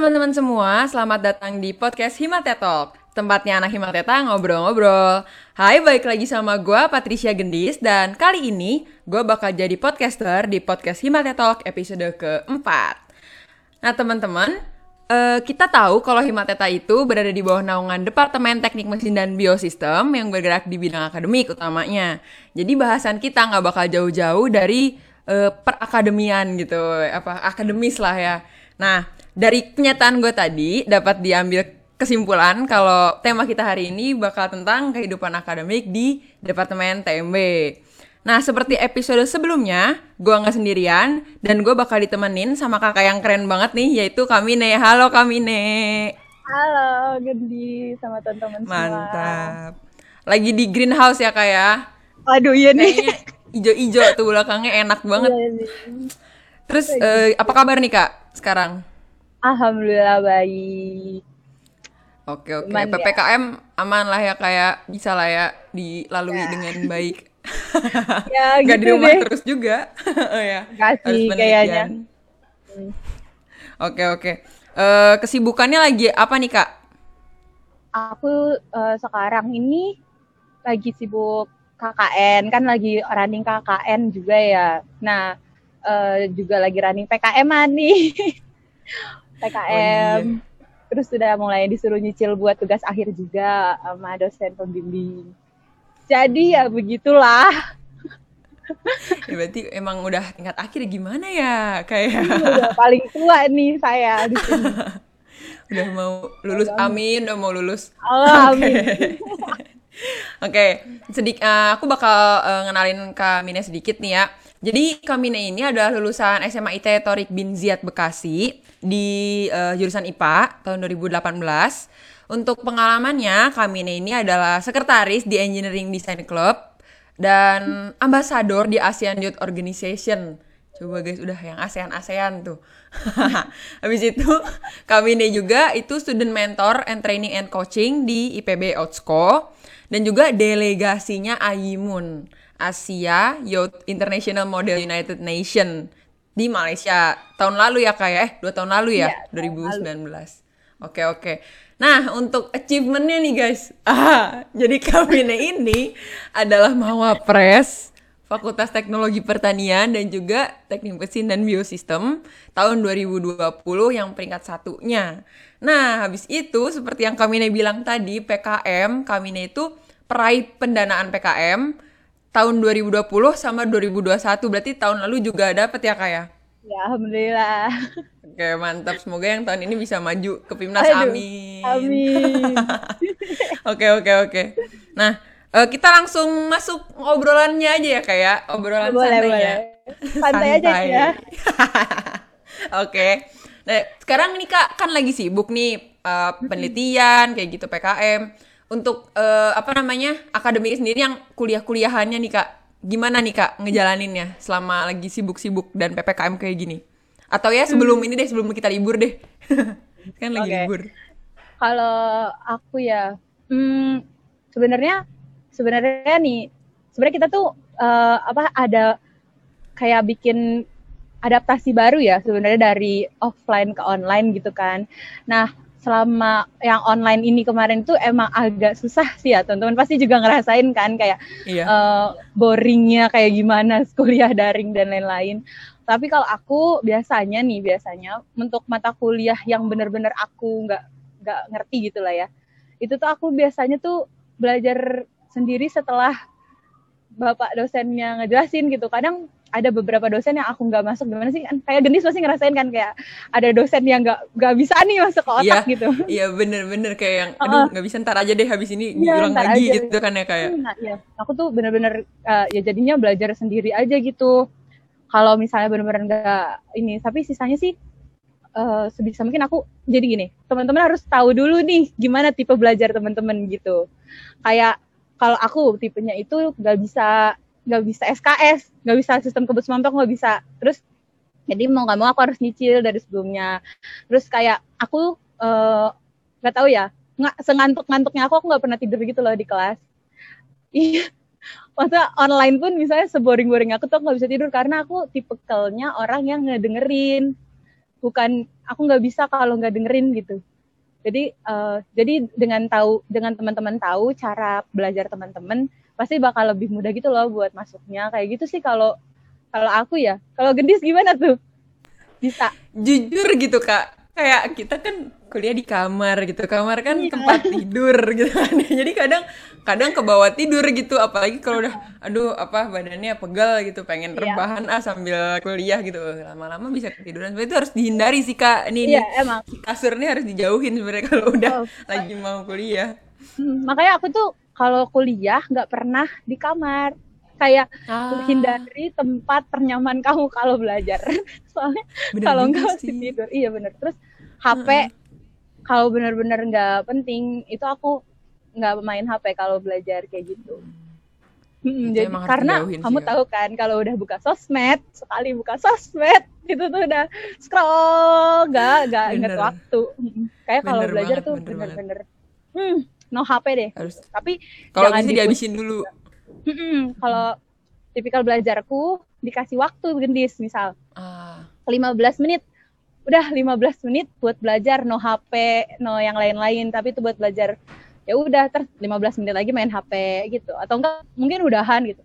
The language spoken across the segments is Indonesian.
Teman-teman semua, selamat datang di podcast Himate Talk. Tempatnya anak Himateta ngobrol-ngobrol. Hai, balik lagi sama gue Patricia Gendis dan kali ini gue bakal jadi podcaster di podcast Himate Talk episode keempat. Nah teman-teman, eh, kita tahu kalau Himateta itu berada di bawah naungan Departemen Teknik Mesin dan Biosistem yang bergerak di bidang akademik utamanya. Jadi bahasan kita nggak bakal jauh-jauh dari eh, perakademian gitu, apa akademis lah ya. Nah, dari kenyataan gue tadi dapat diambil kesimpulan kalau tema kita hari ini bakal tentang kehidupan akademik di Departemen TMB. Nah, seperti episode sebelumnya, gue nggak sendirian dan gue bakal ditemenin sama kakak yang keren banget nih, yaitu Kamine. Halo Kamine. Halo, Gendi sama teman-teman semua. Mantap. Lagi di greenhouse ya kak ya? Aduh iya nih. Ijo-ijo tuh belakangnya enak banget. Iya nih. Terus eh, apa kabar nih kak sekarang? Alhamdulillah baik. Oke oke. Ya? PPKM aman lah ya kayak bisa lah ya dilalui Ya. dengan baik. Ya Gak di gitu rumah deh. terus juga. oh ya. Nggak Harus sih, penelitian. kayaknya. Oke oke. Eh, kesibukannya lagi apa nih kak? Aku eh, sekarang ini lagi sibuk KKN, kan lagi running KKN juga ya. Nah, eh, juga lagi running PKM nih. PKM. Oh, Terus sudah mulai disuruh nyicil buat tugas akhir juga sama dosen pembimbing. Jadi ya begitulah. Ya, berarti emang udah tingkat akhir gimana ya kayak udah paling tua nih saya di sini. udah mau lulus amin udah mau lulus Allah amin. Oke, sedik, eh, aku bakal eh, ngenalin Kak Mine sedikit nih ya. Jadi Kak Mine ini adalah lulusan SMA IT Torik bin Ziyad Bekasi di eh, jurusan IPA tahun 2018. Untuk pengalamannya, Kak Mine ini adalah sekretaris di Engineering Design Club dan ambasador di ASEAN Youth Organization. Coba guys, udah yang ASEAN-ASEAN tuh. Habis itu, kami ini juga itu student mentor and training and coaching di IPB Outsco dan juga delegasinya AYIMUN, Asia Youth International Model United Nation di Malaysia. Tahun lalu ya kayak eh dua tahun lalu ya, Iya, 2019. Oke oke. Nah untuk achievementnya nih guys, ah jadi Kamine ini adalah Mawapres Fakultas Teknologi Pertanian dan juga Teknik Mesin dan Biosistem tahun 2020 yang peringkat satunya. Nah, habis itu seperti yang Kamine bilang tadi, PKM, Kamine itu peraih pendanaan PKM tahun 2020 sama 2021. Berarti tahun lalu juga dapat ya, Kak ya? Ya alhamdulillah. Oke, mantap. Semoga yang tahun ini bisa maju ke Pimnas. Aduh, Amin. Amin. Oke, oke, oke. Nah, eh, kita langsung masuk ngobrolannya aja ya, kayak obrolan boleh santai boleh. ya. Santai aja ya. Oke. Nah, sekarang nih Kak kan lagi sibuk nih eh, penelitian kayak gitu PKM. Untuk eh, apa namanya? akademik sendiri yang kuliah-kuliahannya nih Kak. Gimana nih Kak ngejalaninnya selama lagi sibuk-sibuk dan PPKM kayak gini? Atau ya sebelum ini deh, sebelum kita libur deh. kan lagi Oke. libur. Kalau aku ya, hmm, sebenarnya sebenarnya nih, sebenarnya kita tuh eh, apa ada kayak bikin adaptasi baru ya sebenarnya dari offline ke online gitu kan. Nah, selama yang online ini kemarin tuh emang agak susah sih ya teman-teman pasti juga ngerasain kan kayak Iya. eh, boringnya kayak gimana kuliah daring dan lain-lain. Tapi kalau aku biasanya nih biasanya untuk mata kuliah yang benar-benar aku nggak nggak ngerti gitu lah ya. Itu tuh aku biasanya tuh belajar sendiri setelah bapak dosennya ngejelasin gitu. Kadang ada beberapa dosen yang aku nggak masuk gimana sih kan kayak gendis pasti ngerasain kan kayak ada dosen yang nggak nggak bisa nih masuk ke otak Iya. gitu. Iya bener-bener kayak yang aduh nggak bisa ntar aja deh habis ini diulang ntar lagi aja. gitu kan ya kayak Nah, iya. Aku tuh bener-bener eh, ya jadinya belajar sendiri aja gitu. Kalau misalnya bener-bener nggak ini, tapi sisanya sih eh, sebisa mungkin aku jadi gini. Teman-teman harus tahu dulu nih gimana tipe belajar teman-teman gitu. Kayak kalau aku tipenya itu nggak bisa nggak bisa SKS, nggak bisa sistem kebut montok nggak bisa. Terus jadi mau nggak mau aku harus nyicil dari sebelumnya. Terus kayak aku eh, nggak tahu ya, nggak sengantuk-ngantuknya aku aku nggak pernah tidur gitu loh di kelas. Iya. Masa online pun misalnya seboring-boring aku tuh nggak bisa tidur karena aku tipikalnya orang yang ngedengerin. bukan aku nggak bisa kalau nggak dengerin gitu jadi uh, jadi dengan tahu dengan teman-teman tahu cara belajar teman-teman pasti bakal lebih mudah gitu loh buat masuknya. Kayak gitu sih kalau kalau aku ya. Kalau gendis gimana tuh? Bisa. Jujur gitu kak. Kayak kita kan kuliah di kamar gitu. Kamar kan iya. tempat tidur gitu. Kan jadi kadang kadang ke bawah tidur gitu. Apalagi kalau udah aduh apa badannya pegal gitu. Pengen iya. rebahan ah sambil kuliah gitu. Lama-lama bisa ketiduran. Itu harus dihindari sih kak. Ini iya, emang. kasur ini harus dijauhin sebenarnya kalau udah oh, lagi mau kuliah. Hmm, makanya aku tuh kalau kuliah nggak pernah di kamar. Kayak ah. hindari tempat ternyaman kamu kalau belajar. Soalnya kalau nggak tidur. Iya bener. Terus HP hmm kalau benar-benar nggak penting itu aku nggak main HP kalau belajar kayak gitu. Hmm, jadi karena kamu ya. tahu kan kalau udah buka sosmed sekali buka sosmed itu tuh udah scroll nggak nggak inget waktu. Kayak kalau belajar banget, tuh bener-bener hmm, no HP deh. Harus. Tapi kalau bisa dihabisin dulu. Hmm, kalau tipikal belajarku dikasih waktu gendis misal ah. 15 menit udah 15 menit buat belajar no HP no yang lain-lain tapi itu buat belajar ya udah ter 15 menit lagi main HP gitu atau enggak mungkin udahan gitu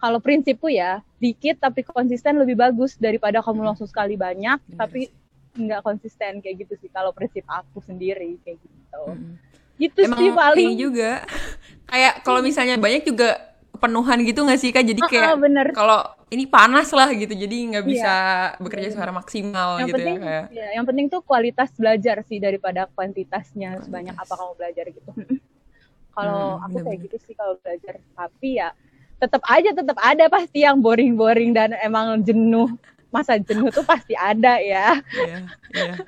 kalau prinsipku ya dikit tapi konsisten lebih bagus daripada kamu langsung sekali banyak yes. tapi nggak konsisten kayak gitu sih kalau prinsip aku sendiri kayak gitu hmm. Gitu Emang sih paling. juga. Kayak kalau misalnya banyak juga penuhan gitu nggak sih kak? Jadi kayak uh, uh, kalau ini panas lah gitu jadi nggak bisa yeah. bekerja secara maksimal yang gitu penting, ya kayak. ya, yang penting tuh kualitas belajar sih daripada kuantitasnya kualitas. sebanyak apa kamu belajar gitu. Kalau hmm, aku kayak gitu sih kalau belajar tapi ya tetap aja tetap ada pasti yang boring-boring dan emang jenuh. Masa jenuh tuh pasti ada ya. Yeah, yeah.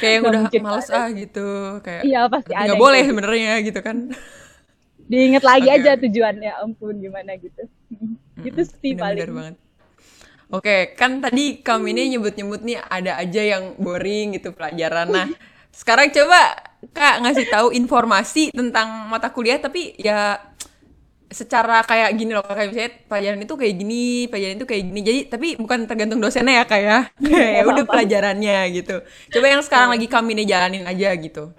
Kayak yang udah males ah gitu kayak iya pasti ada nggak boleh gitu. sebenarnya gitu kan diinget lagi okay. aja tujuannya ampun gimana gitu mm-hmm. gitu sih bener, paling banget Oke, okay, kan tadi kami ini nyebut-nyebut nih ada aja yang boring gitu pelajaran. Nah, sekarang coba Kak ngasih tahu informasi tentang mata kuliah tapi ya secara kayak gini loh kayak misalnya pelajaran itu kayak gini, pelajaran itu kayak gini. Jadi tapi bukan tergantung dosennya ya kayak ya. ya udah pelajarannya gitu. Coba yang sekarang lagi kami nih jalanin aja gitu.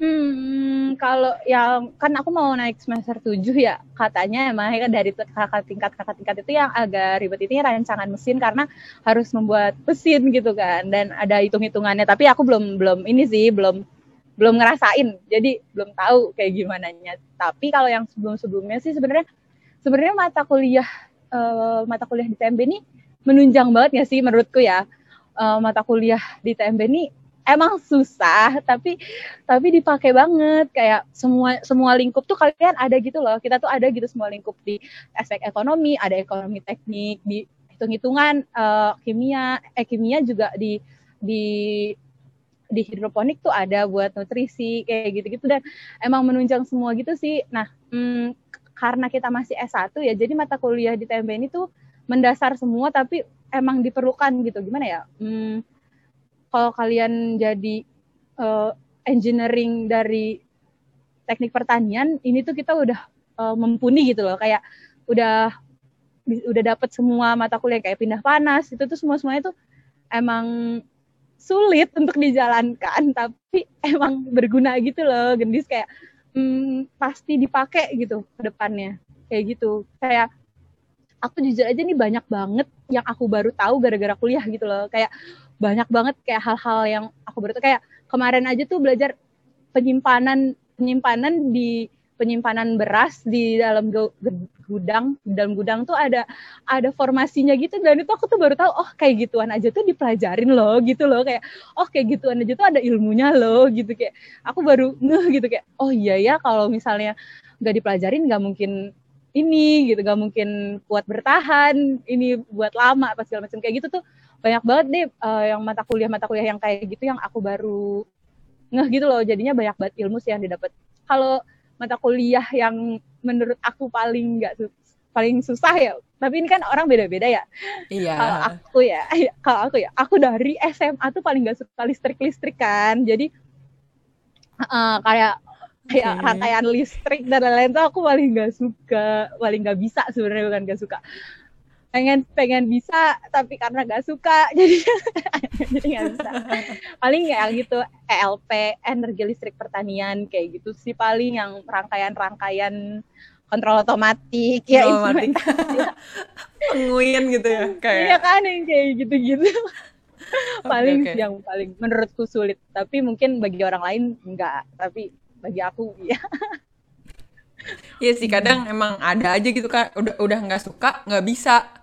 Hmm, kalau yang kan aku mau naik semester 7 ya, katanya emang kan dari kakak tingkat kakak tingkat itu yang agak ribet itu ya rancangan mesin karena harus membuat mesin gitu kan dan ada hitung-hitungannya tapi aku belum belum ini sih belum belum ngerasain. Jadi belum tahu kayak gimana nya tapi kalau yang sebelum-sebelumnya sih sebenarnya sebenarnya mata kuliah uh, mata kuliah di TMB ini menunjang banget ya sih menurutku ya? Uh, mata kuliah di TMB ini emang susah tapi tapi dipakai banget. Kayak semua semua lingkup tuh kalian ada gitu loh. Kita tuh ada gitu semua lingkup di aspek ekonomi ada ekonomi teknik di hitung-hitungan uh, kimia. Eh kimia juga di di di hidroponik tuh ada buat nutrisi kayak gitu-gitu. Dan emang menunjang semua gitu sih. Nah hmm, karena kita masih S1 ya jadi mata kuliah di TMB ini tuh mendasar semua tapi emang diperlukan gitu. Gimana ya? Hmm, kalau kalian jadi uh, engineering dari teknik pertanian ini tuh kita udah uh, mumpuni gitu loh. Kayak udah udah dapat semua mata kuliah. Kayak pindah panas itu tuh semua semuanya tuh emang sulit untuk dijalankan tapi emang berguna gitu loh gendis kayak hmm, pasti dipakai gitu ke depannya. Kayak gitu. Kayak aku jujur aja nih banyak banget yang aku baru tahu gara-gara kuliah gitu loh. Kayak banyak banget kayak hal-hal yang aku baru tahu. Kayak kemarin aja tuh belajar penyimpanan penyimpanan di penyimpanan beras di dalam gudang di dalam gudang tuh ada ada formasinya gitu. Dan itu aku tuh baru tahu oh kayak gituan aja tuh dipelajarin loh gitu loh. Kayak oh kayak gituan aja tuh ada ilmunya loh gitu. Kayak aku baru ngeh gitu. Kayak oh iya ya kalau misalnya nggak dipelajarin nggak mungkin ini gitu. Nggak mungkin kuat bertahan ini buat lama apa segala macam. Kayak gitu tuh banyak banget deh uh, yang mata kuliah mata kuliah yang kayak gitu yang aku baru ngeh gitu loh. Jadinya banyak banget ilmu sih yang didapat. Kalau mata kuliah yang menurut aku paling nggak paling susah ya. Tapi ini kan orang beda-beda ya. Iya. Kalau aku ya kalau aku ya aku dari SMA tuh paling nggak suka listrik listrik kan. Jadi uh, kayak kayak okay. rangkaian listrik dan lain-lain tuh aku paling nggak suka paling nggak bisa sebenarnya bukan nggak suka pengen pengen bisa tapi karena gak suka jadi jadi nggak bisa paling ya gitu ELP energi listrik pertanian kayak gitu sih paling yang rangkaian-rangkaian kontrol otomatik ya Otomatik. Penguin gitu ya Iya kayak. kan yang kayak gitu-gitu paling oke. yang paling menurutku sulit tapi mungkin bagi orang lain enggak tapi bagi aku ya Iya sih kadang emang ada aja gitu kan udah udah nggak suka nggak bisa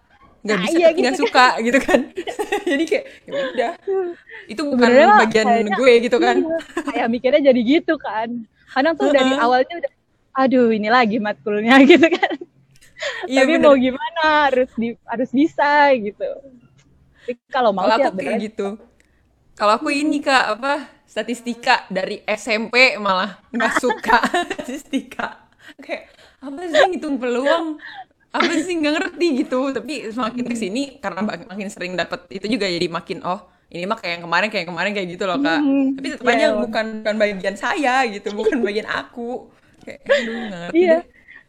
nggak Nah, bisa iya nggak gitu. suka gitu kan. Jadi kayak ya udah. Itu bukan Sebenarnya mah bagian kayaknya- gue gitu kan. Iya, kayak mikirnya jadi gitu kan. Kadang tuh dari awalnya udah aduh ini lagi matkulnya gitu kan. Iya tapi bener. mau gimana? Harus di harus bisa gitu. Tapi kalau mau kalau sih ya aku kayak gitu. Kalau aku ini kak apa statistika dari SMP malah nggak suka statistika. Kayak apa sih ngitung peluang apa sih? Nggak ngerti gitu. Tapi semakin ke sini karena mak- makin sering dapat itu juga jadi makin oh ini mah kayak yang kemarin kayak yang kemarin kayak gitu loh kak. Hmm, tapi tetap iya, aja bukan bukan bagian saya gitu bukan bagian aku. Kayak aduh nggak ngerti iya. deh.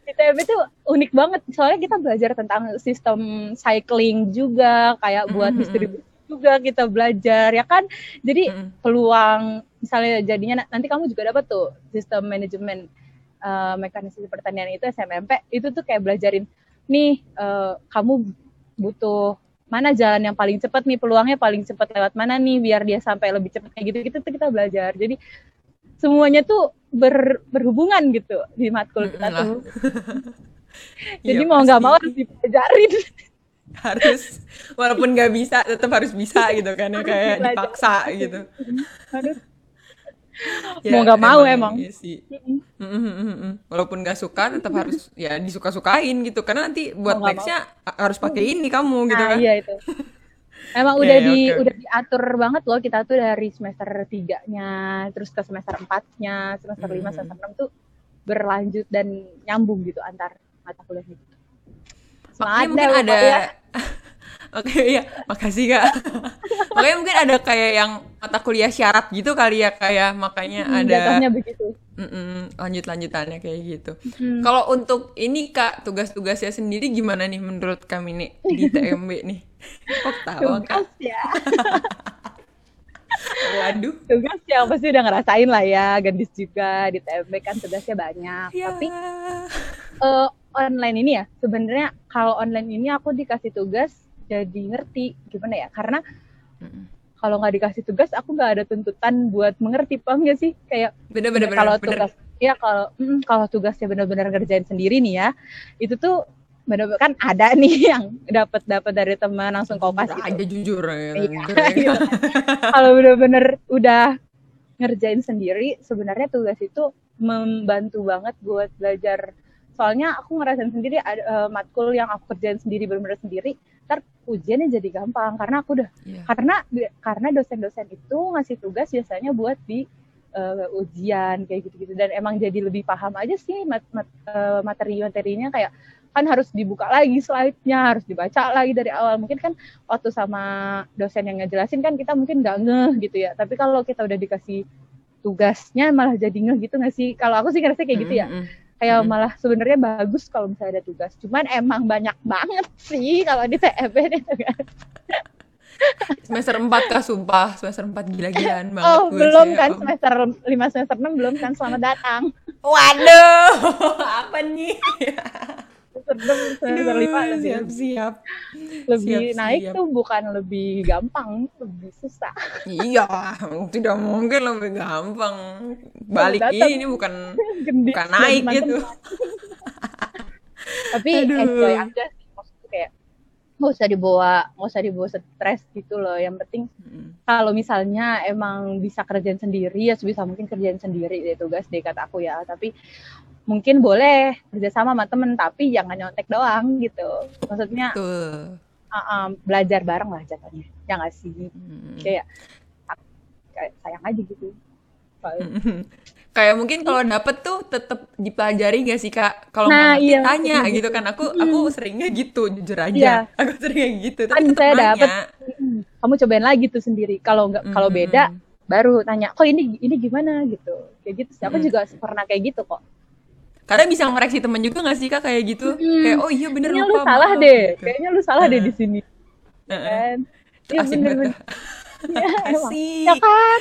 ITB tuh unik banget. Soalnya kita belajar tentang sistem cycling juga kayak buat Mm-mm. distribusi juga kita belajar ya kan? Jadi Mm-mm. peluang misalnya jadinya na- nanti kamu juga dapat tuh sistem manajemen eh, mekanisme pertanian itu SMMP itu tuh kayak belajarin nih eh, kamu butuh mana jalan yang paling cepat nih peluangnya paling cepat lewat mana nih biar dia sampai lebih cepat kayak gitu gitu tuh kita belajar. Jadi semuanya tuh ber- berhubungan gitu di matkul kita tuh. Jadi mau nggak mau harus dipelajarin. Harus walaupun nggak bisa tetap harus bisa gitu kan ya kayak dipaksa gitu. Harus Ya, Mau nggak mau emang. iya sih Mm, mm, mm, mm, mm. walaupun nggak suka tetap harus ya disuka-sukain gitu karena nanti buat nextnya harus pakai ini kamu gitu nah kan iya itu emang Ya, udah ya, di oke. udah diatur banget loh kita tuh dari semester tiganya terus ke semester empatnya semester lima Hmm. semester enam tuh berlanjut dan nyambung gitu antar mata kuliahnya gitu. Semangat mungkin ada pokoknya. oke ya makasih kak makanya mungkin ada kayak yang mata kuliah syarat gitu kali ya kayak makanya Hmm, ada jatuhnya begitu Mm-mm, lanjut-lanjutannya kayak gitu Hmm. Kalau untuk ini Kak, tugas-tugasnya sendiri gimana nih menurut kami nih di TMB nih? Kok tawa Kak? tugas ya Waduh. tugas yang pasti udah ngerasain lah ya gendis juga di TMB kan tugasnya banyak Ya. tapi eh, online ini ya sebenarnya kalau online ini aku dikasih tugas jadi ngerti gimana ya karena kalau nggak dikasih tugas aku nggak ada tuntutan buat mengerti paham gak sih kayak Bener-bener kalau bener. tugas ya kalau mm, kalau tugasnya benar-benar ngerjain sendiri nih ya itu tuh benar-benar kan ada nih yang dapat dapat dari teman langsung kopas Jujur gitu aja jujur ya. Iya, ya. gitu. kalau bener-bener udah ngerjain sendiri sebenarnya tugas itu membantu banget buat belajar soalnya aku ngerasain sendiri ada eh, matkul yang aku kerjain sendiri bener-bener sendiri ntar ujiannya jadi gampang karena aku udah Iya. karena karena dosen-dosen itu ngasih tugas biasanya buat di eh, ujian kayak gitu-gitu. Dan emang jadi lebih paham aja sih mat, mat- eh, materi-materinya kayak kan harus dibuka lagi slide-nya harus dibaca lagi dari awal. Mungkin kan waktu sama dosen yang ngejelasin kan kita mungkin nggak ngeh gitu ya. Tapi kalau kita udah dikasih tugasnya malah jadi ngeh gitu nggak sih? Kalau aku sih ngerasa kayak gitu ya. Kayak Mm-mm. malah sebenarnya bagus kalau misalnya ada tugas cuman emang banyak banget sih kalau di TEB nih tugas Semester 4 Kak, sumpah. Semester 4 gila-gilaan banget. oh gue, belum saya. kan semester 5 semester 6 belum kan selamat datang Waduh, apa nih? Semester 6 semester 5 lebih Siap-siap. lebih siap, naik siap. tuh bukan lebih gampang lebih susah Iya, tidak mungkin lebih gampang. Balik ini bukan Gendis bukan naik gitu. tapi Aduh. enjoy aja sih maksudnya kayak nggak usah dibawa nggak usah dibawa stres gitu loh yang penting Mm. kalau misalnya emang bisa kerjain sendiri ya sebisa mungkin kerjain sendiri deh tugas deh kata aku ya tapi mungkin boleh kerja sama sama temen tapi jangan nyontek doang gitu maksudnya uh, um, belajar bareng lah jatuhnya ya nggak sih Mm. kayak kayak sayang aja gitu Kayak mungkin kalau dapet tuh tetap dipelajari gak sih kak? Kalau Nah, nggak iya, tanya iya. gitu kan. Aku aku seringnya gitu jujur aja. Iya. Aku seringnya gitu. Kan Tapi tetap saya dapet. "Mm, kamu cobain lagi tuh sendiri kalau nggak kalau Mm, beda baru tanya kok ini ini gimana gitu kayak gitu sih aku Mm. juga pernah kayak gitu kok Karena bisa ngoreksi temen juga gak sih kak kayak gitu? Kayak oh iya bener Kayaknya lu lupa salah maaf," deh. gitu. Kayaknya lu salah deh di sini. Heeh. Kan? Itu Iya asik bener banget. Iya. Asik. Ya kan?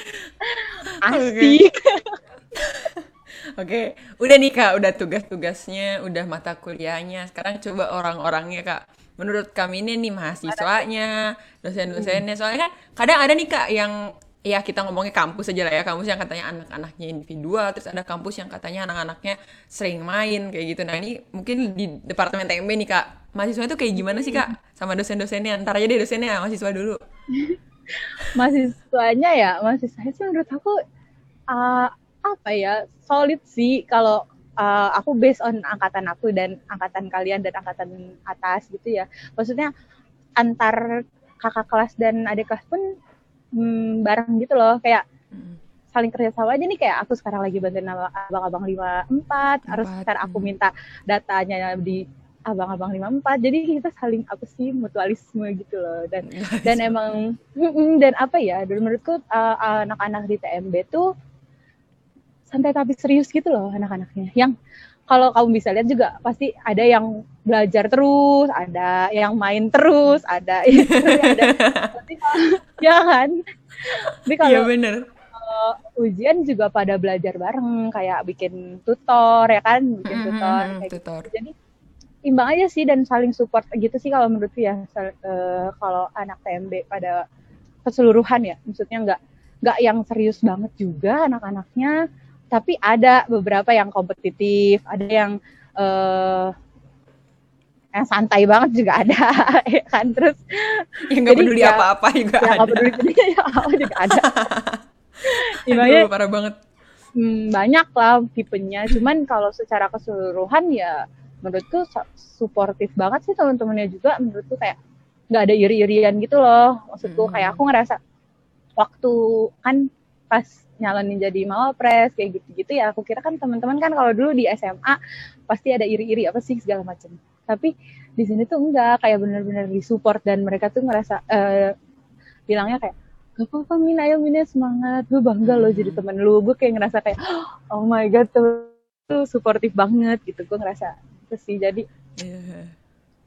Asik. Oke, udah nih kak, udah tugas-tugasnya, udah mata kuliahnya. Sekarang coba orang-orangnya kak. Menurut kami ini nih mahasiswanya, dosen-dosennya. Soalnya kan kadang ada nih kak yang ya kita ngomongnya kampus aja lah ya. Kampus yang katanya anak-anaknya individual, terus ada kampus yang katanya anak-anaknya sering main kayak gitu. Nah ini mungkin di departemen TMB nih kak. Mahasiswanya tuh kayak gimana sih kak? Sama dosen-dosennya. Ntar aja deh dosennya, mahasiswa dulu. Mahasiswanya ya, mahasiswanya sih menurut aku uh, apa ya solid sih kalau uh, aku based on angkatan aku dan angkatan kalian dan angkatan atas gitu ya. Maksudnya antar kakak kelas dan adik kelas pun hmm, bareng gitu loh kayak Mm. saling kerjasama aja nih kayak aku sekarang lagi bantuin abang-abang 54 harus ntar aku hmm. minta datanya di abang-abang 54 jadi kita saling apa sih mutualisme gitu loh dan dan emang dan apa ya dan menurutku uh, anak-anak di TMB tuh santai tapi serius gitu loh anak-anaknya yang kalau kamu bisa lihat juga pasti ada yang belajar terus, ada yang main terus, ada ada tapi kalau- ya kan. Tapi Iya kalau bener. kalau ujian juga pada belajar bareng kayak bikin tutor ya kan, bikin tutor Mm, kayak gitu. tutor. Jadi imbang aja sih dan saling support gitu sih kalau menurutku ya eh, kalau anak TMB pada keseluruhan ya maksudnya nggak nggak yang serius banget juga anak-anaknya tapi ada beberapa yang kompetitif ada yang eh yang santai banget juga ada ya kan terus Yang gak peduli ya- apa-apa juga yang ada. peduli peduli ya apa juga ada Aduh, Imbangnya parah banget. hmm, banyak lah tipenya cuman kalau secara keseluruhan ya menurutku su- suportif banget sih teman-temannya juga menurutku kayak nggak ada iri-irian gitu loh maksudku Hmm. kayak aku ngerasa waktu kan pas nyalonin jadi mawapres kayak gitu-gitu ya aku kira kan teman-teman kan kalau dulu di SMA pasti ada iri-iri apa sih segala macam tapi di sini tuh enggak kayak bener-bener disupport dan mereka tuh ngerasa eh, bilangnya kayak gak apa-apa Min ayo Min ya semangat. Gue bangga loh jadi temen lu. Gue kayak ngerasa kayak oh my god tuh, tuh suportif banget gitu. Gue ngerasa itu sih. Jadi Iya.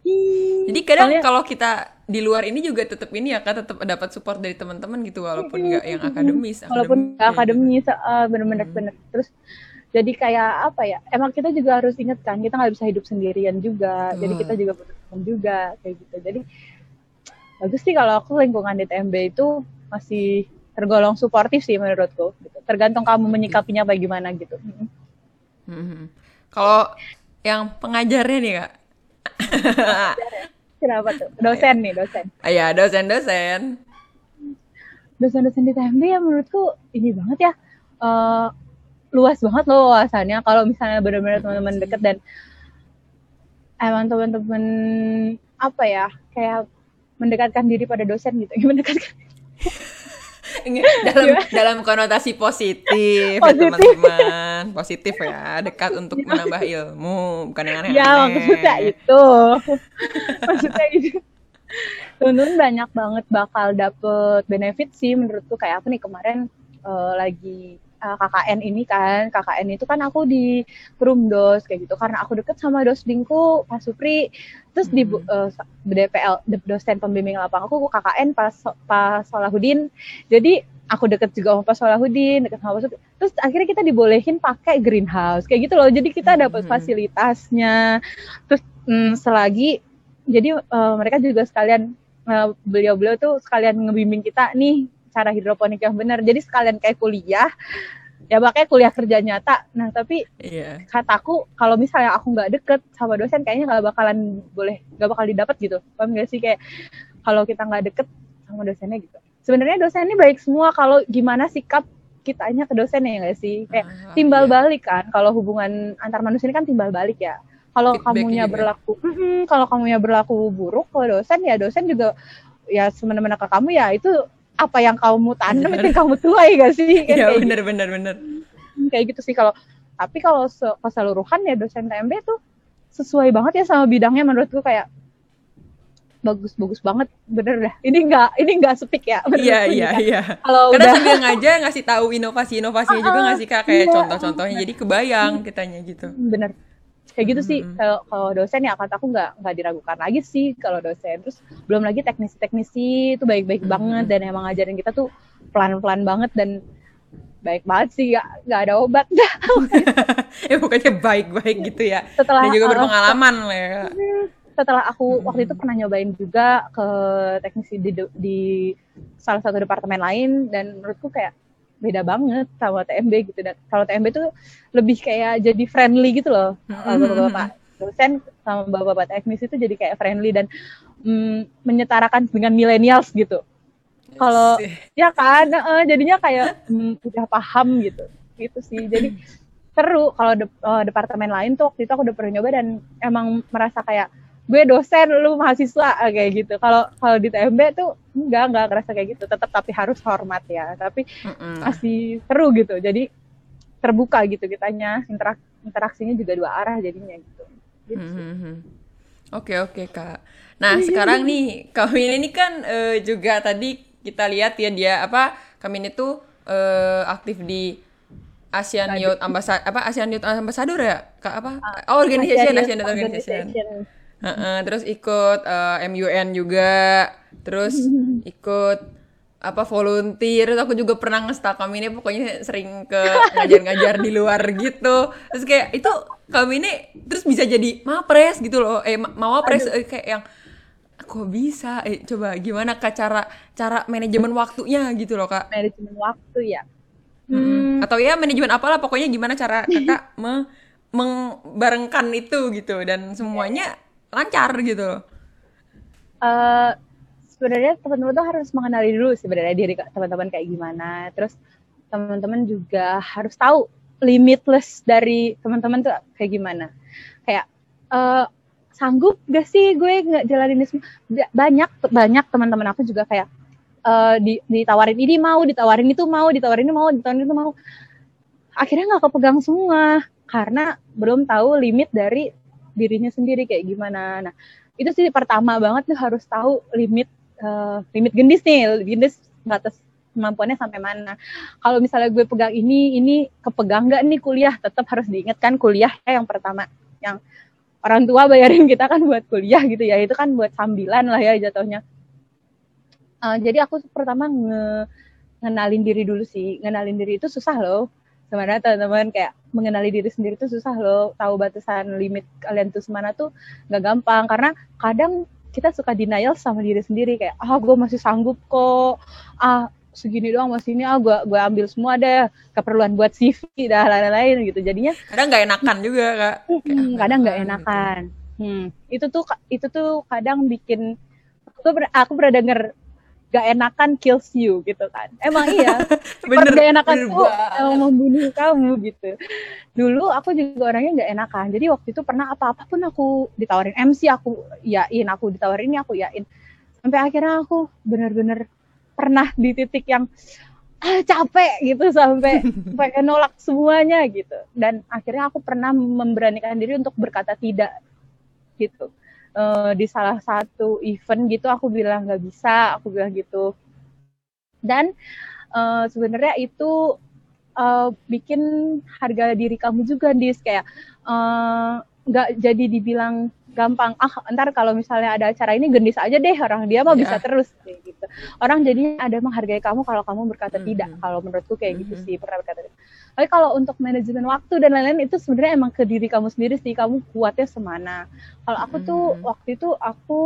ih, Jadi kadang soalnya- kalau kita di luar ini juga tetap ini ya kak tetap dapat support dari teman-teman gitu walaupun nggak yang akademis. walaupun kayak akademis. uh, bener-bener Hmm. bener. Terus jadi kayak apa ya emang kita juga harus ingat kan kita nggak bisa hidup sendirian juga jadi Betul. kita juga butuh teman juga kayak gitu jadi bagus sih kalau aku lingkungan di TMB itu masih tergolong suportif sih menurutku gitu. tergantung kamu menyikapinya bagaimana gitu Mm. gitu. Mhm. Kalau yang pengajarnya nih kak, kenapa tuh dosen nih dosen Ah, ya dosen-dosen. dosen-dosen di TMB ya menurutku ini banget ya eh, luas banget loh wawasannya. Kalau misalnya benar-benar teman-teman deket dan emang teman-teman apa ya kayak mendekatkan diri pada dosen gitu. Mendekatkan dalam dalam konotasi positif, ya Positif. teman-teman. Positif ya dekat untuk menambah ilmu bukan yang aneh-aneh. Ya maksudnya itu maksudnya itu teman-teman banyak banget bakal dapet benefit sih menurutku. Kayak aku nih kemarin eh, lagi eh, KKN ini kan. KKN itu kan aku di Perumdos kayak gitu. Karena aku deket sama dosbingku Pak Supri. Terus di Hmm. eh, DPL de- dosen pembimbing lapang aku KKN Pak So- Pak Solahudin jadi aku deket juga sama Pak Solahudin deket sama Pak Supri. Terus akhirnya kita dibolehin pakai greenhouse kayak gitu loh. Jadi kita dapat Hmm. fasilitasnya. Terus mm, selagi jadi eh, mereka juga sekalian beliau-beliau tuh sekalian ngebimbing kita nih cara hidroponik yang benar. Jadi sekalian kayak kuliah ya makanya kuliah kerja nyata. Nah tapi Iya. kataku kalau misalnya aku nggak deket sama dosen kayaknya nggak bakalan boleh nggak bakal didapat gitu. Paham gak sih? Kayak kalau kita nggak deket sama dosennya gitu. Sebenarnya dosen ini baik semua kalau gimana sikap kitanya ke dosen ya nggak sih? Kayak Ah, timbal iya. balik kan. Kalau hubungan antar manusia ini kan timbal balik ya. Kalau kamunya juga. berlaku Mm-mm, kalau kamunya berlaku buruk ke dosen ya dosen juga ya semena-mena ke kamu ya itu apa yang kamu tanam itu yang kamu tuai gak sih Kan Iya kayak benar benar benar. gitu. kayak gitu sih kalau tapi kalau se- keseluruhan ya dosen TMB tuh sesuai banget ya sama bidangnya menurutku kayak bagus bagus banget bener dah ini enggak ini enggak sepik ya Iya iya kan. iya. kalau Karena udah sambil ngajar ngasih tahu inovasi-inovasinya juga nggak sih kak kayak iya. contoh-contohnya jadi kebayang kitanya gitu. bener kayak gitu sih kalau kalau dosen ya kata aku nggak nggak diragukan lagi sih kalau dosen terus belum lagi teknisi-teknisi itu baik-baik Mhm. banget dan emang ngajarin kita tuh pelan-pelan banget dan baik banget sih nggak nggak ada obat ya pokoknya baik-baik gitu ya. setelah Dan juga uh, berpengalaman lah ya. setelah aku Mhm. waktu itu pernah nyobain juga ke teknisi di, di salah satu departemen lain dan menurutku kayak beda banget sama TMB gitu. Dan kalau TMB tuh lebih kayak jadi friendly gitu loh bapak-bapak. Dosen sama bapak-bapak teknis itu jadi kayak friendly dan mm, menyetarakan dengan millennials gitu. Kalau ya kan eh, jadinya kayak mm, udah paham gitu. Gitu sih. Jadi seru. Kalau de- eh, departemen lain tuh waktu itu aku udah pernah nyoba dan emang merasa kayak gue dosen lu mahasiswa eh, kayak gitu kalau kalau di TMB tuh enggak enggak ngerasa kayak gitu tetap tapi harus hormat ya tapi Mm-mm. masih seru gitu jadi terbuka gitu kitanya interak interaksinya juga dua arah jadinya gitu, gitu sih. Mhm. Oke oke kak. Nah sekarang nih kami ini kan eh, juga tadi kita lihat ya dia apa kami ini tuh eh, aktif di ASEAN. Youth Ambassador apa ASEAN Youth Ambassador ya kak apa? Oh organization ASEAN Youth Youth Organization. Organization. Heeh, terus ikut eh, MUN juga, terus ikut apa volunteer, terus aku juga pernah ngestak kami ini pokoknya sering ke ngajar-ngajar di luar gitu. Terus kayak itu kami ini terus bisa jadi mapres gitu loh. Eh ma- mawapres eh, kayak yang kok bisa? Eh coba gimana kak cara cara manajemen waktunya gitu loh kak? manajemen waktu ya Mm-mm. Atau ya manajemen apalah pokoknya gimana cara kakak me mengbarengkan itu gitu dan semuanya lancar gitu loh. eh sebenarnya teman-teman tuh harus mengenali dulu sebenarnya diri teman-teman kayak gimana. Terus teman-teman juga harus tahu limitless dari teman-teman tuh kayak gimana. Kayak eh sanggup gak sih gue nggak jalanin ini semua? Ba- Banyak banyak teman-teman aku juga kayak eh di, ditawarin ini mau, ditawarin itu mau, ditawarin ini mau, ditawarin itu mau. Akhirnya nggak kepegang semua karena belum tahu limit dari dirinya sendiri kayak gimana. Nah, itu sih pertama banget tuh harus tahu limit eh, limit gendis nih gendis batas kemampuannya sampai mana. Kalau misalnya gue pegang ini ini kepegang nggak nih kuliah? Tetap harus diingatkan kuliah ya yang pertama. Yang orang tua bayarin kita kan buat kuliah gitu ya. Itu kan buat sambilan lah ya jatuhnya. Eh, jadi aku pertama nge ngenalin diri dulu sih. Ngenalin diri itu susah loh sebenarnya teman-teman. Kayak mengenali diri sendiri itu susah loh. Tahu batasan limit kalian tuh semana tuh nggak gampang. Karena kadang kita suka denial sama diri sendiri. Kayak ah gue masih sanggup kok. Ah segini doang masih ini. Ah gue gue ambil semua deh. Keperluan buat CV dah lain-lain gitu. Jadinya Kadang nggak enakan juga kak. Hmm, ah, kadang nggak gitu. enakan. Hmm, itu tuh itu tuh kadang bikin aku pernah aku pernah denger gak enakan kills you gitu kan. Emang iya. Bener, gak enakan bener tuh emang membunuh kamu gitu. Dulu aku juga orangnya nggak enakan. Jadi waktu itu pernah apa-apa pun aku ditawarin. MC aku yain aku ditawarin ini aku yain. Sampai akhirnya aku bener-bener pernah di titik yang ah, capek gitu sampai pengen nolak semuanya gitu. Dan akhirnya aku pernah memberanikan diri untuk berkata tidak gitu Eh, di salah satu event gitu aku bilang nggak bisa aku bilang gitu. Dan eh, sebenarnya itu eh, bikin harga diri kamu juga dis. Kayak nggak jadi dibilang gampang ah ntar kalau misalnya ada acara ini gendis aja deh orang dia mah Iya. bisa terus kayak gitu orang jadinya ada menghargai kamu kalau kamu berkata Mhm. tidak kalau menurutku kayak gitu Mhm. sih pernah berkata tidak. tapi kalau untuk manajemen waktu dan lain-lain itu sebenarnya emang ke diri kamu sendiri sih kamu kuatnya semana kalau aku tuh Mhm. waktu itu aku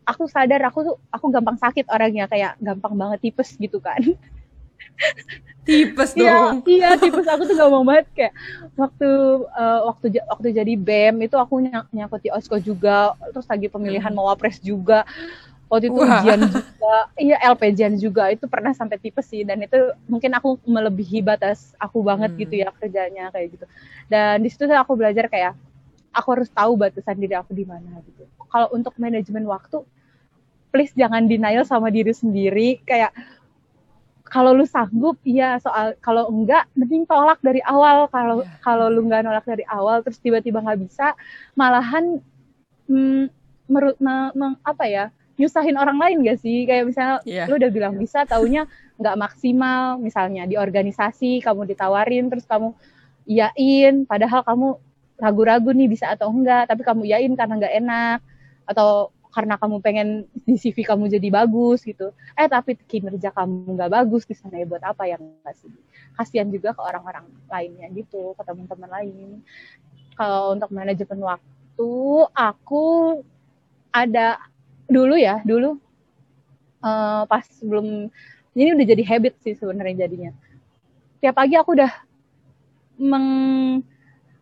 aku sadar aku tuh aku gampang sakit orangnya kayak gampang banget tipes gitu kan Tipes Iya, dong. iya tipes aku tuh gampang banget kayak waktu eh, waktu waktu jadi BEM itu aku ny nyangkut di osko juga, terus lagi pemilihan Hmm. mawapres juga. Waktu itu Wah. ujian juga, iya LPJan juga itu pernah sampai tipes sih dan itu mungkin aku melebihi batas aku banget Hmm. gitu ya kerjanya kayak gitu. Dan di situ aku belajar kayak aku harus tahu batasan diri aku di mana gitu. Kalau untuk manajemen waktu, please jangan denial sama diri sendiri kayak kalau lu sanggup ya soal kalau enggak mending tolak dari awal. Kalau Iya. kalau lu nggak nolak dari awal terus tiba-tiba nggak bisa malahan mm, merut me- apa ya nyusahin orang lain gak sih? Kayak misalnya Iya. lu udah bilang bisa taunya nggak maksimal. Misalnya di organisasi kamu ditawarin terus kamu iyain padahal kamu ragu-ragu nih bisa atau enggak. Tapi kamu yain karena nggak enak atau karena kamu pengen di CV kamu jadi bagus gitu. Eh tapi kinerja kamu nggak bagus di sana ya buat apa yang nggak sih. Kasihan juga ke orang-orang lainnya gitu ke teman-teman lain. Kalau untuk manajemen waktu aku ada dulu ya dulu uh, pas sebelum ini udah jadi habit sih sebenarnya jadinya. Tiap pagi aku udah meng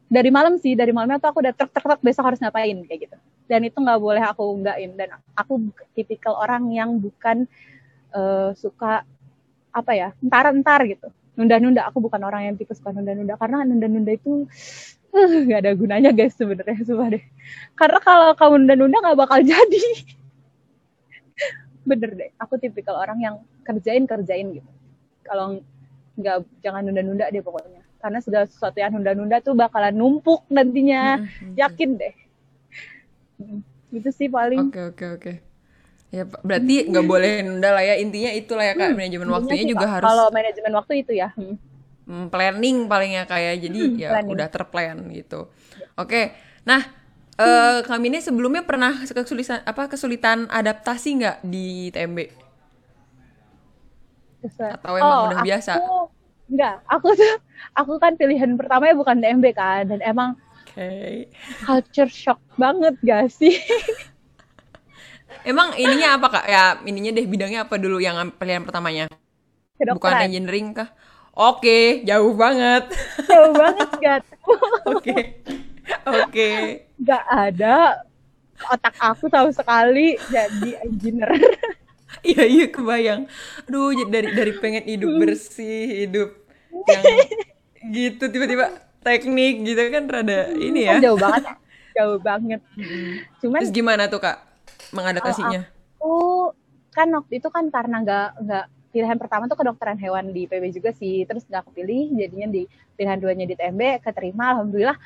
dari malam sih dari malamnya tuh aku udah truk truk besok harus ngapain kayak gitu dan itu nggak boleh aku enggakin. Dan aku tipikal orang yang bukan uh, suka apa ya entar-entar gitu. Nunda-nunda. Aku bukan orang yang tipe suka nunda-nunda. Karena nunda-nunda itu uh, nggak uh, ada gunanya guys sebenarnya. Sumpah deh. Karena kalau kamu nunda-nunda nggak bakal jadi. Bener deh. Aku tipikal orang yang kerjain kerjain gitu. Kalau nggak jangan nunda-nunda deh pokoknya. Karena segala sesuatu yang nunda-nunda tuh bakalan numpuk nantinya. Yakin deh itu sih paling. Oke okay, oke okay, oke. Okay. ya berarti nggak hmm. boleh nunda lah ya. Intinya itulah ya kak. Hmm, manajemen waktunya juga sih, harus kalau manajemen waktu itu ya hmm. hmm planning palingnya kayak jadi hmm, ya planning. udah terplan gitu. Oke. Okay. nah uh, kami ini sebelumnya pernah kesulitan apa kesulitan adaptasi nggak di TMB atau emang oh, udah biasa? Enggak, aku tuh aku kan pilihan pertamanya bukan TMB kan. Dan emang okay. culture shock banget gak sih? Emang ininya apa kak? Ya ininya deh bidangnya apa dulu yang pilihan pertamanya? Kedokteran. Bukan engineering kah? Oke, jauh banget. Jauh banget gak? Oke, oke. Gak ada otak aku tahu sekali jadi engineer. Iya iya kebayang. Aduh dari dari pengen hidup bersih, hidup yang gitu tiba-tiba teknik gitu kan rada ini ya. Jauh banget. Jauh banget. Cuman Terus gimana tuh Kak mengadaptasinya? Aku kan waktu itu kan karena nggak nggak pilihan pertama tuh kedokteran hewan di PB juga sih. Terus nggak kepilih jadinya di pilihan duanya di TMB keterima alhamdulillah.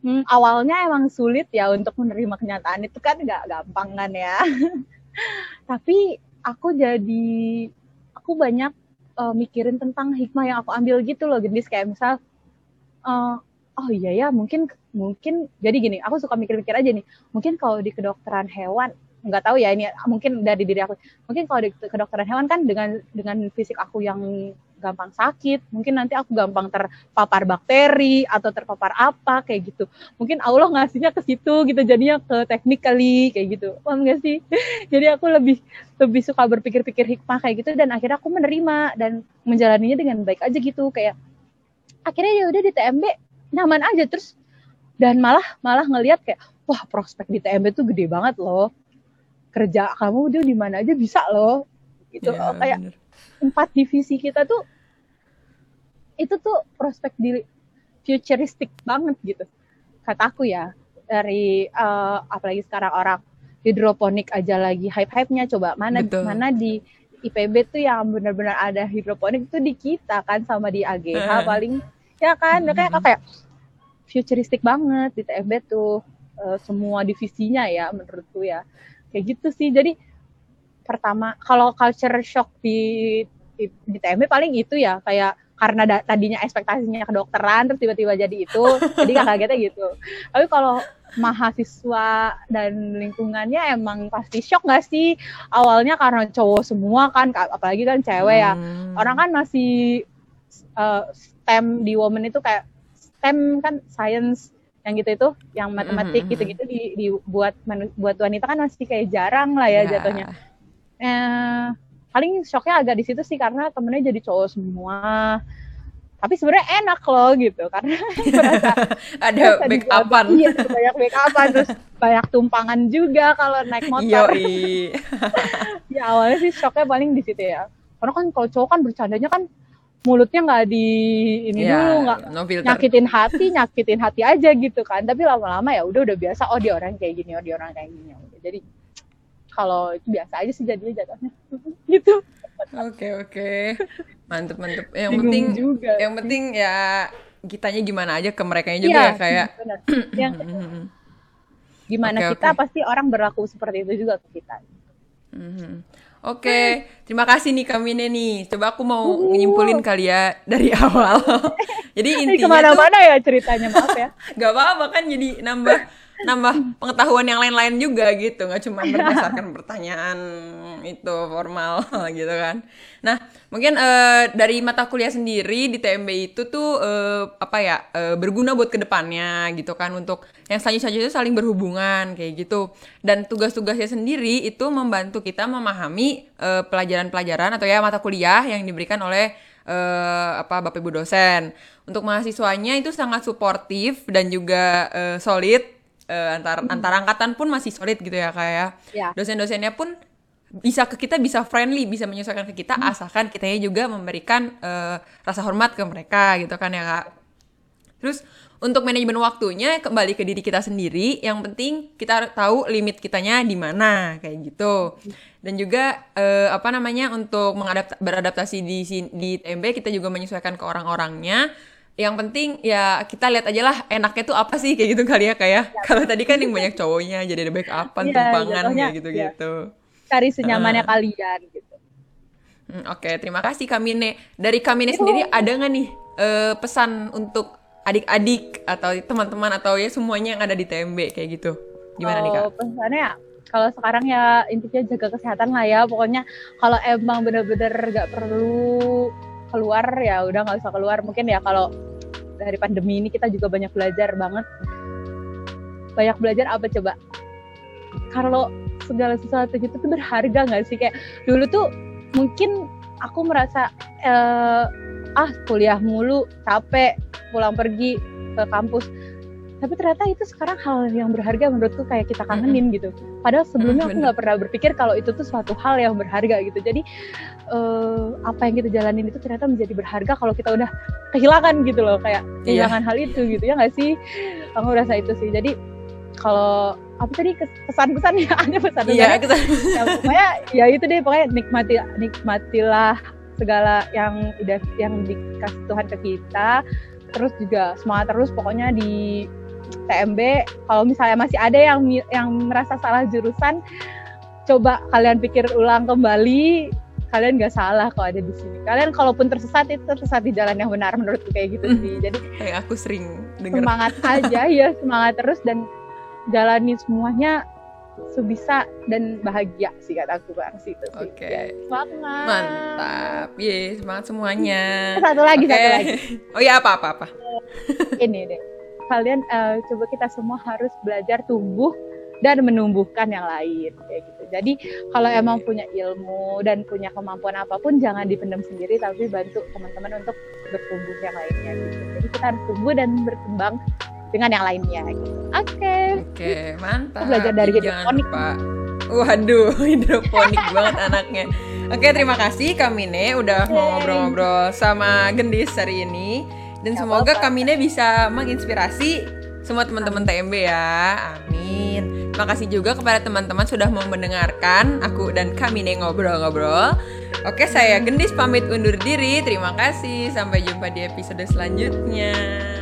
Hmm, awalnya emang sulit ya untuk menerima kenyataan itu kan nggak gampang kan ya. Tapi aku jadi aku banyak uh, mikirin tentang hikmah yang aku ambil gitu loh, gendis kayak misal uh, oh iya ya mungkin mungkin jadi gini aku suka mikir-mikir aja nih. Mungkin kalau di kedokteran hewan nggak tahu ya ini mungkin dari diri aku. Mungkin kalau di kedokteran hewan kan dengan dengan fisik aku yang gampang sakit mungkin nanti aku gampang terpapar bakteri atau terpapar apa kayak gitu. Mungkin Allah ngasihnya ke situ gitu jadinya ke teknik kali kayak gitu. Paham gak sih? Jadi aku lebih lebih suka berpikir-pikir hikmah kayak gitu dan akhirnya aku menerima dan menjalaninya dengan baik aja gitu. Kayak akhirnya ya udah di TMB nyaman aja. Terus dan malah malah ngelihat kayak wah prospek di TMB tuh gede banget loh. Kerja kamu udah di mana aja bisa loh. Gitu. Ya, kayak bener. empat divisi kita tuh itu tuh prospek di futuristik banget gitu. Kataku ya dari uh, apalagi sekarang orang hidroponik aja lagi hype-hype-nya coba mana Betul. mana di IPB tuh yang benar-benar ada hidroponik itu di kita kan sama di AGH uh. paling ya kan mm -hmm. kayak kayak futuristik banget di TFB tuh uh, semua divisinya ya menurutku ya kayak gitu sih jadi pertama kalau culture shock di di, di TMB paling itu ya kayak karena da, tadinya ekspektasinya kedokteran terus tiba-tiba jadi itu jadi gak kagetnya gitu tapi kalau mahasiswa dan lingkungannya emang pasti shock gak sih awalnya karena cowok semua kan apalagi kan cewek ya hmm. orang kan masih uh, STEM di woman itu kayak STEM kan science yang gitu itu yang matematik mm-hmm. gitu-gitu di, dibuat buat wanita kan masih kayak jarang lah ya yeah. jatuhnya eh, paling shocknya agak di situ sih karena temennya jadi cowok semua. Tapi sebenarnya enak loh gitu. Karena ada backupan. iya banyak backupan terus banyak tumpangan juga kalau naik motor. Ya awalnya sih shocknya paling di situ ya. Karena kan kalau cowok kan bercandanya kan mulutnya nggak di ini yeah, dulu nggak no nyakitin hati nyakitin hati aja gitu kan. Tapi lama-lama ya udah udah biasa oh dia orang kayak gini oh dia orang kayak gini. Jadi kalau biasa aja sih jadinya jatuhnya gitu oke okay, oke okay. mantep mantep yang Bingung penting juga. yang penting ya kitanya gimana aja ke mereka juga yeah, ya kayak yang gimana okay, kita okay. pasti orang berlaku seperti itu juga ke kita mm -hmm. Oke, terima kasih nih Kamine nih. Coba aku mau nyimpulin kali ya dari awal. jadi Ini intinya tuh ke mana-mana ya ceritanya, maaf ya. nggak apa-apa kan jadi nambah nambah pengetahuan yang lain-lain juga gitu nggak cuma berdasarkan pertanyaan itu formal gitu kan. Nah mungkin eh, dari mata kuliah sendiri di TMB itu tuh eh, apa ya eh, berguna buat ke depannya gitu kan untuk yang selanjutnya itu saling berhubungan kayak gitu. Dan tugas-tugasnya sendiri itu membantu kita memahami pelajaran-pelajaran atau ya mata kuliah yang diberikan oleh eh, apa bapak ibu dosen. Untuk mahasiswanya itu sangat suportif dan juga eh, solid eh, antar antar angkatan pun masih solid gitu ya kayak Ya. dosen-dosennya pun bisa ke kita bisa friendly bisa menyesuaikan ke kita asalkan kitanya juga memberikan eh, rasa hormat ke mereka gitu kan ya kak. Terus untuk manajemen waktunya kembali ke diri kita sendiri yang penting kita tahu limit kitanya di mana kayak gitu. Dan juga eh, apa namanya untuk mengadapt beradaptasi di di TMB kita juga menyesuaikan ke orang-orangnya yang penting ya kita lihat aja lah enaknya tuh apa sih kayak gitu kali ya kayak kalau tadi kan yang banyak cowoknya jadi ada backupan Iya, tumpangan kayak gitu-gitu Cari senyamannya kalian gitu. Hmm, Oke, terima kasih Kamine. Dari Kamine sendiri ada nggak nih eh, pesan untuk adik-adik atau teman-teman atau ya semuanya yang ada di TMB kayak gitu? Gimana nih kak? Oh, pesannya ya, kalau sekarang ya intinya jaga kesehatan lah ya. Pokoknya kalau emang bener-bener nggak perlu keluar ya udah nggak usah keluar. Mungkin ya kalau dari pandemi ini kita juga banyak belajar banget. Banyak belajar apa coba? Kalau segala sesuatu gitu tuh berharga nggak sih? Kayak dulu tuh mungkin aku merasa eh, ah kuliah mulu capek pulang pergi ke kampus tapi ternyata itu sekarang hal yang berharga menurutku kayak kita kangenin gitu. Padahal sebelumnya aku nggak pernah berpikir kalau itu tuh suatu hal yang berharga gitu. Jadi eh, apa yang kita jalanin itu ternyata menjadi berharga kalau kita udah kehilangan gitu loh kayak Iya. kehilangan hal itu gitu. Ya nggak sih? Aku merasa itu sih. Jadi kalau apa tadi kes- pesan-pesan ya ada pesan-pesan Iya, ya pokoknya ya itu deh. Pokoknya nikmati nikmatilah segala yang udah yang dikasih Tuhan ke kita. Terus juga semangat terus pokoknya di TMB kalau misalnya masih ada yang yang merasa salah jurusan coba kalian pikir ulang kembali kalian nggak salah kalau ada di sini kalian kalaupun tersesat itu tersesat di jalan yang benar menurutku kayak gitu sih jadi kayak aku sering dengar. semangat aja ya semangat terus dan jalani semuanya sebisa dan bahagia sih kataku bang sih itu sih Oke. Ya, semangat Mantap, ye semangat semuanya. satu lagi Oke. satu lagi Oh iya apa apa apa. ini deh kalian eh, coba kita semua harus belajar tumbuh dan menumbuhkan yang lain kayak gitu jadi kalau emang punya ilmu dan punya kemampuan apa pun jangan dipendam sendiri tapi bantu teman-teman untuk bertumbuh yang lainnya gitu jadi kita harus tumbuh dan berkembang dengan yang lainnya gitu oke Oke, mantap. belajar dari jangan hidroponik. lupa. Waduh, hidroponik banget anaknya. Oke, terima kasih Kamine udah mau ngobrol-ngobrol sama Gendis hari ini. Dan Gak semoga apa-apa. Kamine bisa menginspirasi semua teman-teman TMB ya. Amin. Terima kasih juga kepada teman-teman sudah mau mendengarkan aku dan Kamine ngobrol-ngobrol. Oke, saya Gendis pamit undur diri. Terima kasih. Sampai jumpa di episode selanjutnya.